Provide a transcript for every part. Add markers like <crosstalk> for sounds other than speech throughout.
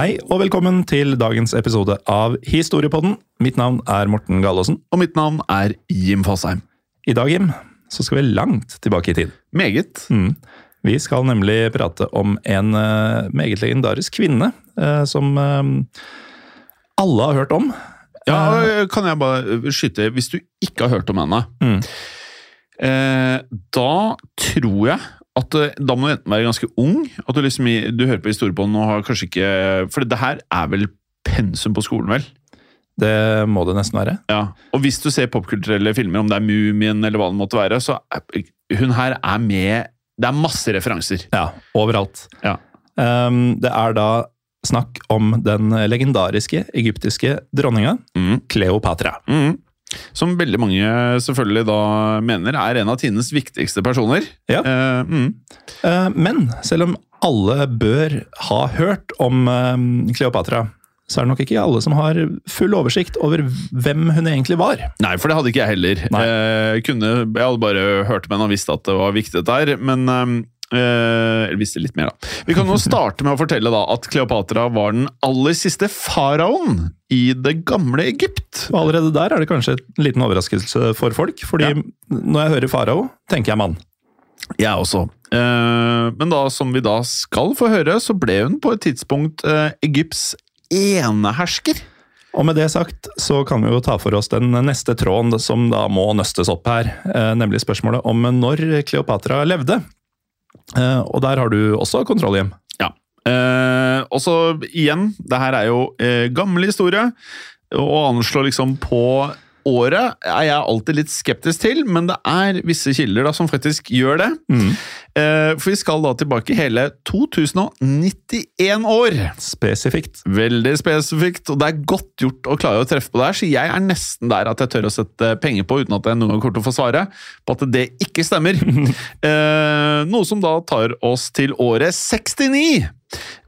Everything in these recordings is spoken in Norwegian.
Hei og velkommen til dagens episode av Historiepodden. Mitt navn er Morten Galaasen. Og mitt navn er Jim Fosheim. I dag, Jim, så skal vi langt tilbake i tid. Meget. Mm. Vi skal nemlig prate om en uh, meget legendarisk kvinne uh, som uh, alle har hørt om. Ja, kan jeg bare skyte Hvis du ikke har hørt om henne, Mm. da tror jeg at eh, da må du enten være ganske ung, at du liksom du hører på historiepodden og har kanskje ikke For det her er vel pensum på skolen, vel? Det må det nesten være. Ja. Og hvis du ser popkulturelle filmer, om det er Mumien eller hva det måtte være, så er, hun her er med Det er masse referanser. Ja, overalt. Ja. Um, det er da snakk om den legendariske egyptiske dronninga Mm. Kleopatra. Mm. Som veldig mange selvfølgelig da mener er en av tidenes viktigste personer. Ja. Uh, mm. uh, men selv om alle bør ha hørt om eh, Kleopatra, så er det nok ikke alle som har full oversikt over hvem hun egentlig var. Nei, for det hadde ikke jeg heller. Kunne, jeg hadde bare hørt med henne og visste at det var viktig dette her, men Eller visste litt mer, da. Vi kan nå starte med å fortelle da at Kleopatra var den aller siste faraoen i det gamle Egypt. Og allerede der er det kanskje en liten overraskelse for folk, fordi Ja. når jeg hører farao, tenker jeg mann. Jeg også. Eh, men da, som vi da skal få høre, så ble hun på et tidspunkt eh, Egypts enehersker. Og med det sagt så kan vi jo ta for oss den neste tråden som da må nøstes opp her, eh, nemlig spørsmålet om når Kleopatra levde. Eh, Og der har du også kontroll, Jim. Ja. Eh, og så igjen, det her er jo eh, gammel historie. Å anslå liksom på året er jeg alltid litt skeptisk til, men det er visse kilder da som faktisk gjør det. Eh, for vi skal da tilbake hele 2091 år. Spesifikt. Veldig spesifikt, og det er godt gjort å klare å treffe på det her, så jeg er nesten der at jeg tør å sette penger på, uten at jeg noen gang kommer til å få svare, på at det ikke stemmer. <laughs> eh, noe som da tar oss til året 69!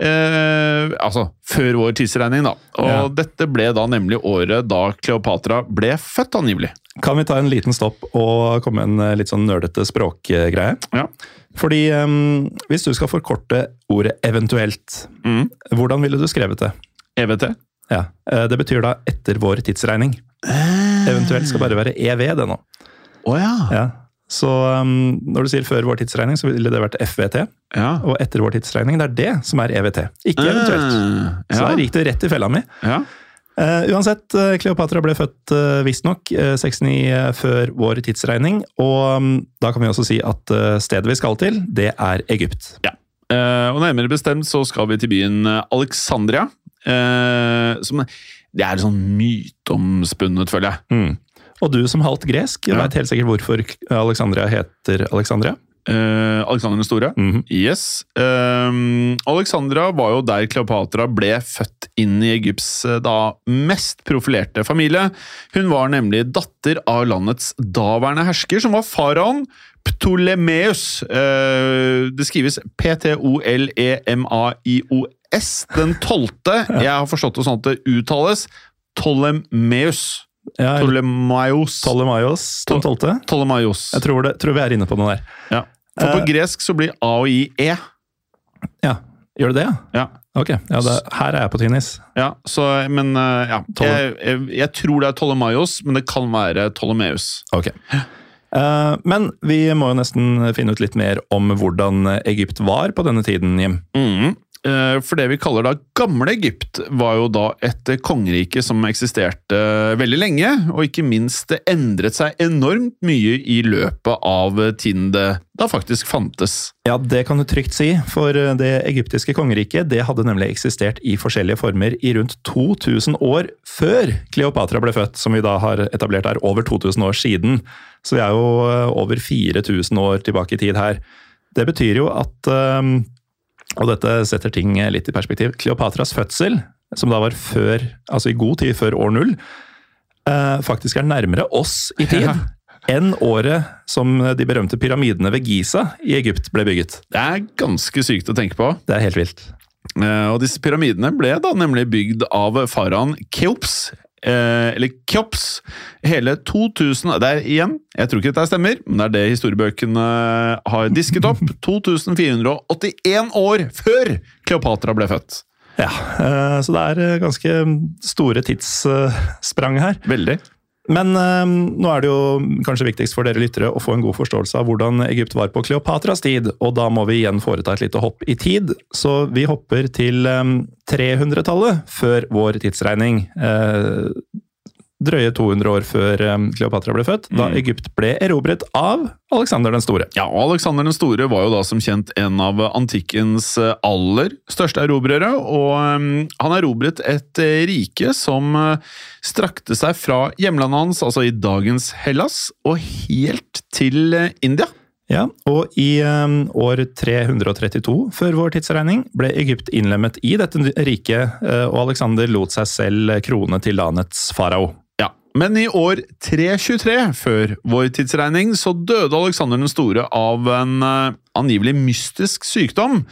Eh, altså før vår tidsregning, da. Og Ja. dette ble da nemlig året da Kleopatra ble født, angivelig. Kan vi ta en liten stopp og komme med en eh, litt sånn nerdete språkgreie? Ja. Fordi um, hvis du skal forkorte ordet eventuelt, Mm. hvordan ville du skrevet det? EVT. Ja, eh, Det betyr da etter vår tidsregning. Eventuelt skal bare være EV, det nå. Oh, ja. Ja. Så um, når du sier før vår tidsregning, så ville det vært FVT. ja. Og etter vår tidsregning, det er det som er EVT. Ikke eventuelt. Ah, Så da der gikk det rett i fella mi. ja. Uh, uansett, eh, Kleopatra ble født uh, visstnok uh, 69 før vår tidsregning. Og um, da kan vi også si at stedet vi skal til, det er Egypt. Ja. og nærmere bestemt så skal vi til byen Alexandria. som Det er sånn myteomspunnet, føler jeg. Mm. Og du som halvt gresk, Ja. vet helt sikkert hvorfor Alexandria heter Alexandria. Uh, Alexander den store. Mhm. Yes. Uh, Alexandra var jo der Kleopatra ble født inn i Egypts eh, da mest profilerte familie. Hun var nemlig datter av landets daværende hersker, som var faraoen Ptolemeus. Uh, det skrives E P-T-O-L-E-M-A-I-O S den tolvte. Jeg har forstått det sånn at det uttales Ptolemeus. Ja, Ptolemaios. Ptolemaios den tolvte. Ptolemaios. Jeg tror, det, tror vi er inne på noe der. Ja. For på uh, gresk så blir A og I E. Ja, Gjør det det, ja? Ok, ja, det, her er jeg på tynnis. Ja, så, men uh, ja. Jeg, jeg, jeg tror det er Ptolemaios, men det kan være Ptolemeus. Ok. Uh, men vi må jo nesten finne ut litt mer om hvordan Egypt var på denne tiden, Jim. Mhm. Eh, For det vi kaller da Gamle Egypt, var jo da et kongerike som eksisterte veldig lenge, og ikke minst det endret seg enormt mye i løpet av tiden det da faktisk fantes. Ja, det kan du trygt si, for det egyptiske kongeriket det hadde nemlig eksistert i forskjellige former i rundt 2000 år før Kleopatra ble født, som vi da har etablert er over 2000 år siden. Så vi er jo eh, over 4000 år tilbake i tid her. Det betyr jo at eh, Og dette setter ting litt i perspektiv. Kleopatras fødsel, som da var før, altså i god tid før år null, eh, faktisk er nærmere oss i tid. Ja. Enn året som de berømte pyramidene ved Giza i Egypt ble bygget. Det er ganske sykt å tenke på. Det er helt vilt. Eh, Og disse pyramidene ble da nemlig bygd av faraoen Keops. Eh, eller Keops. Hele 2000 Det er igjen, jeg tror ikke dette stemmer, men det er det historiebøkene har disket opp. <laughs> 2481 år før Kleopatra ble født. Ja, eh, så det er eh, ganske store tidssprang her. Veldig. Men øh, nå er det jo kanskje viktigst for dere lyttere å få en god forståelse av hvordan Egypt var på Kleopatras tid, og da må vi igjen foreta et lite hopp i tid. Så vi hopper til øh, 300-tallet før vår tidsregning. Eh, Drøye 200 år før eh, Kleopatra ble født, da Egypt ble erobret av Alexander den store. Ja, og Alexander den store var jo da som kjent en av antikkens eh, aller største erobrere, og eh, han erobret et rike som strakte seg fra hjemlandet hans, altså i dagens Hellas, og helt til India. Ja, og i eh, år 332 før vår tidsregning ble Egypt innlemmet i dette riket, og Alexander lot seg selv krone til landets farao. Men i år 323 før vår tidsregning så døde Alexander den store av en eh, angivelig mystisk sykdom.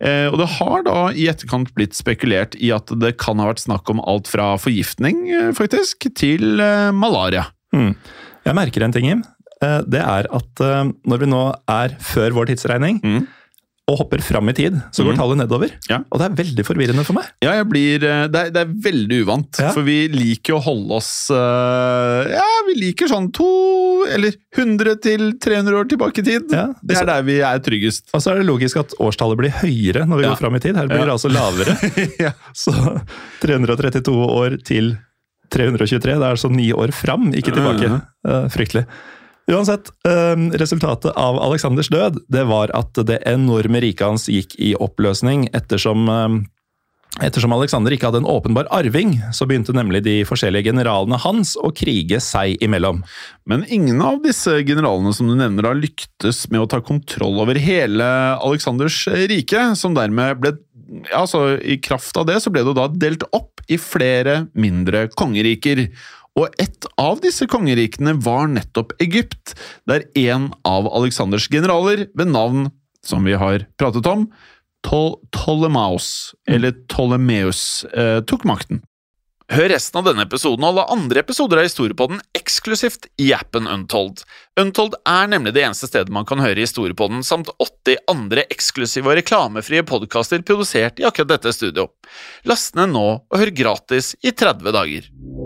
Eh, og det har da i etterkant blitt spekulert i at det kan ha vært snakk om alt fra forgiftning, eh, faktisk, til malaria. Mm. Jeg merker en ting, Jim. Det er at når vi nå er før vår tidsregning, Mm. Og hopper fram i tid, så går Mm. tallet nedover. Ja. Og det er veldig forvirrende for meg. Ja, jeg blir, eh, det, er, det er veldig uvant, Ja. for vi liker å holde oss eh, Ja, vi liker sånn to eller 100 til 300 år tilbake i tid. Ja, Det er der vi er tryggest. Og så er det logisk at årstallet blir høyere når vi går fram i tid. Her blir det altså lavere. <laughs> ja. Så 332 år til 323, det er altså ni år fram, ikke tilbake. Mhm. Eh, fryktelig. Uansett, eh, resultatet av Aleksanders død det var at det enorme riket hans gikk i oppløsning ettersom eh, Ettersom Alexander ikke hadde en åpenbar arving, så begynte nemlig de forskjellige generalene hans å krige seg imellom. Men ingen av disse generalene som du nevner har lyktes med å ta kontroll over hele Aleksanders rike, som dermed ble ja, altså I kraft av det så ble det da delt opp i flere mindre kongeriker. Og et av disse kongerikene var nettopp Egypt, der en av Alexanders generaler ved navn, som vi har pratet om, Tol eller Ptolemeus, eh, tok makten. Hør resten av denne episoden og alle andre episoder av Historiepodden eksklusivt i appen Untold. Untold er nemlig det eneste stedet man kan høre Historiepodden, samt 80 andre eksklusive og reklamefrie podkaster produsert i akkurat dette studio. Last ned nå og hør gratis i 30 dager.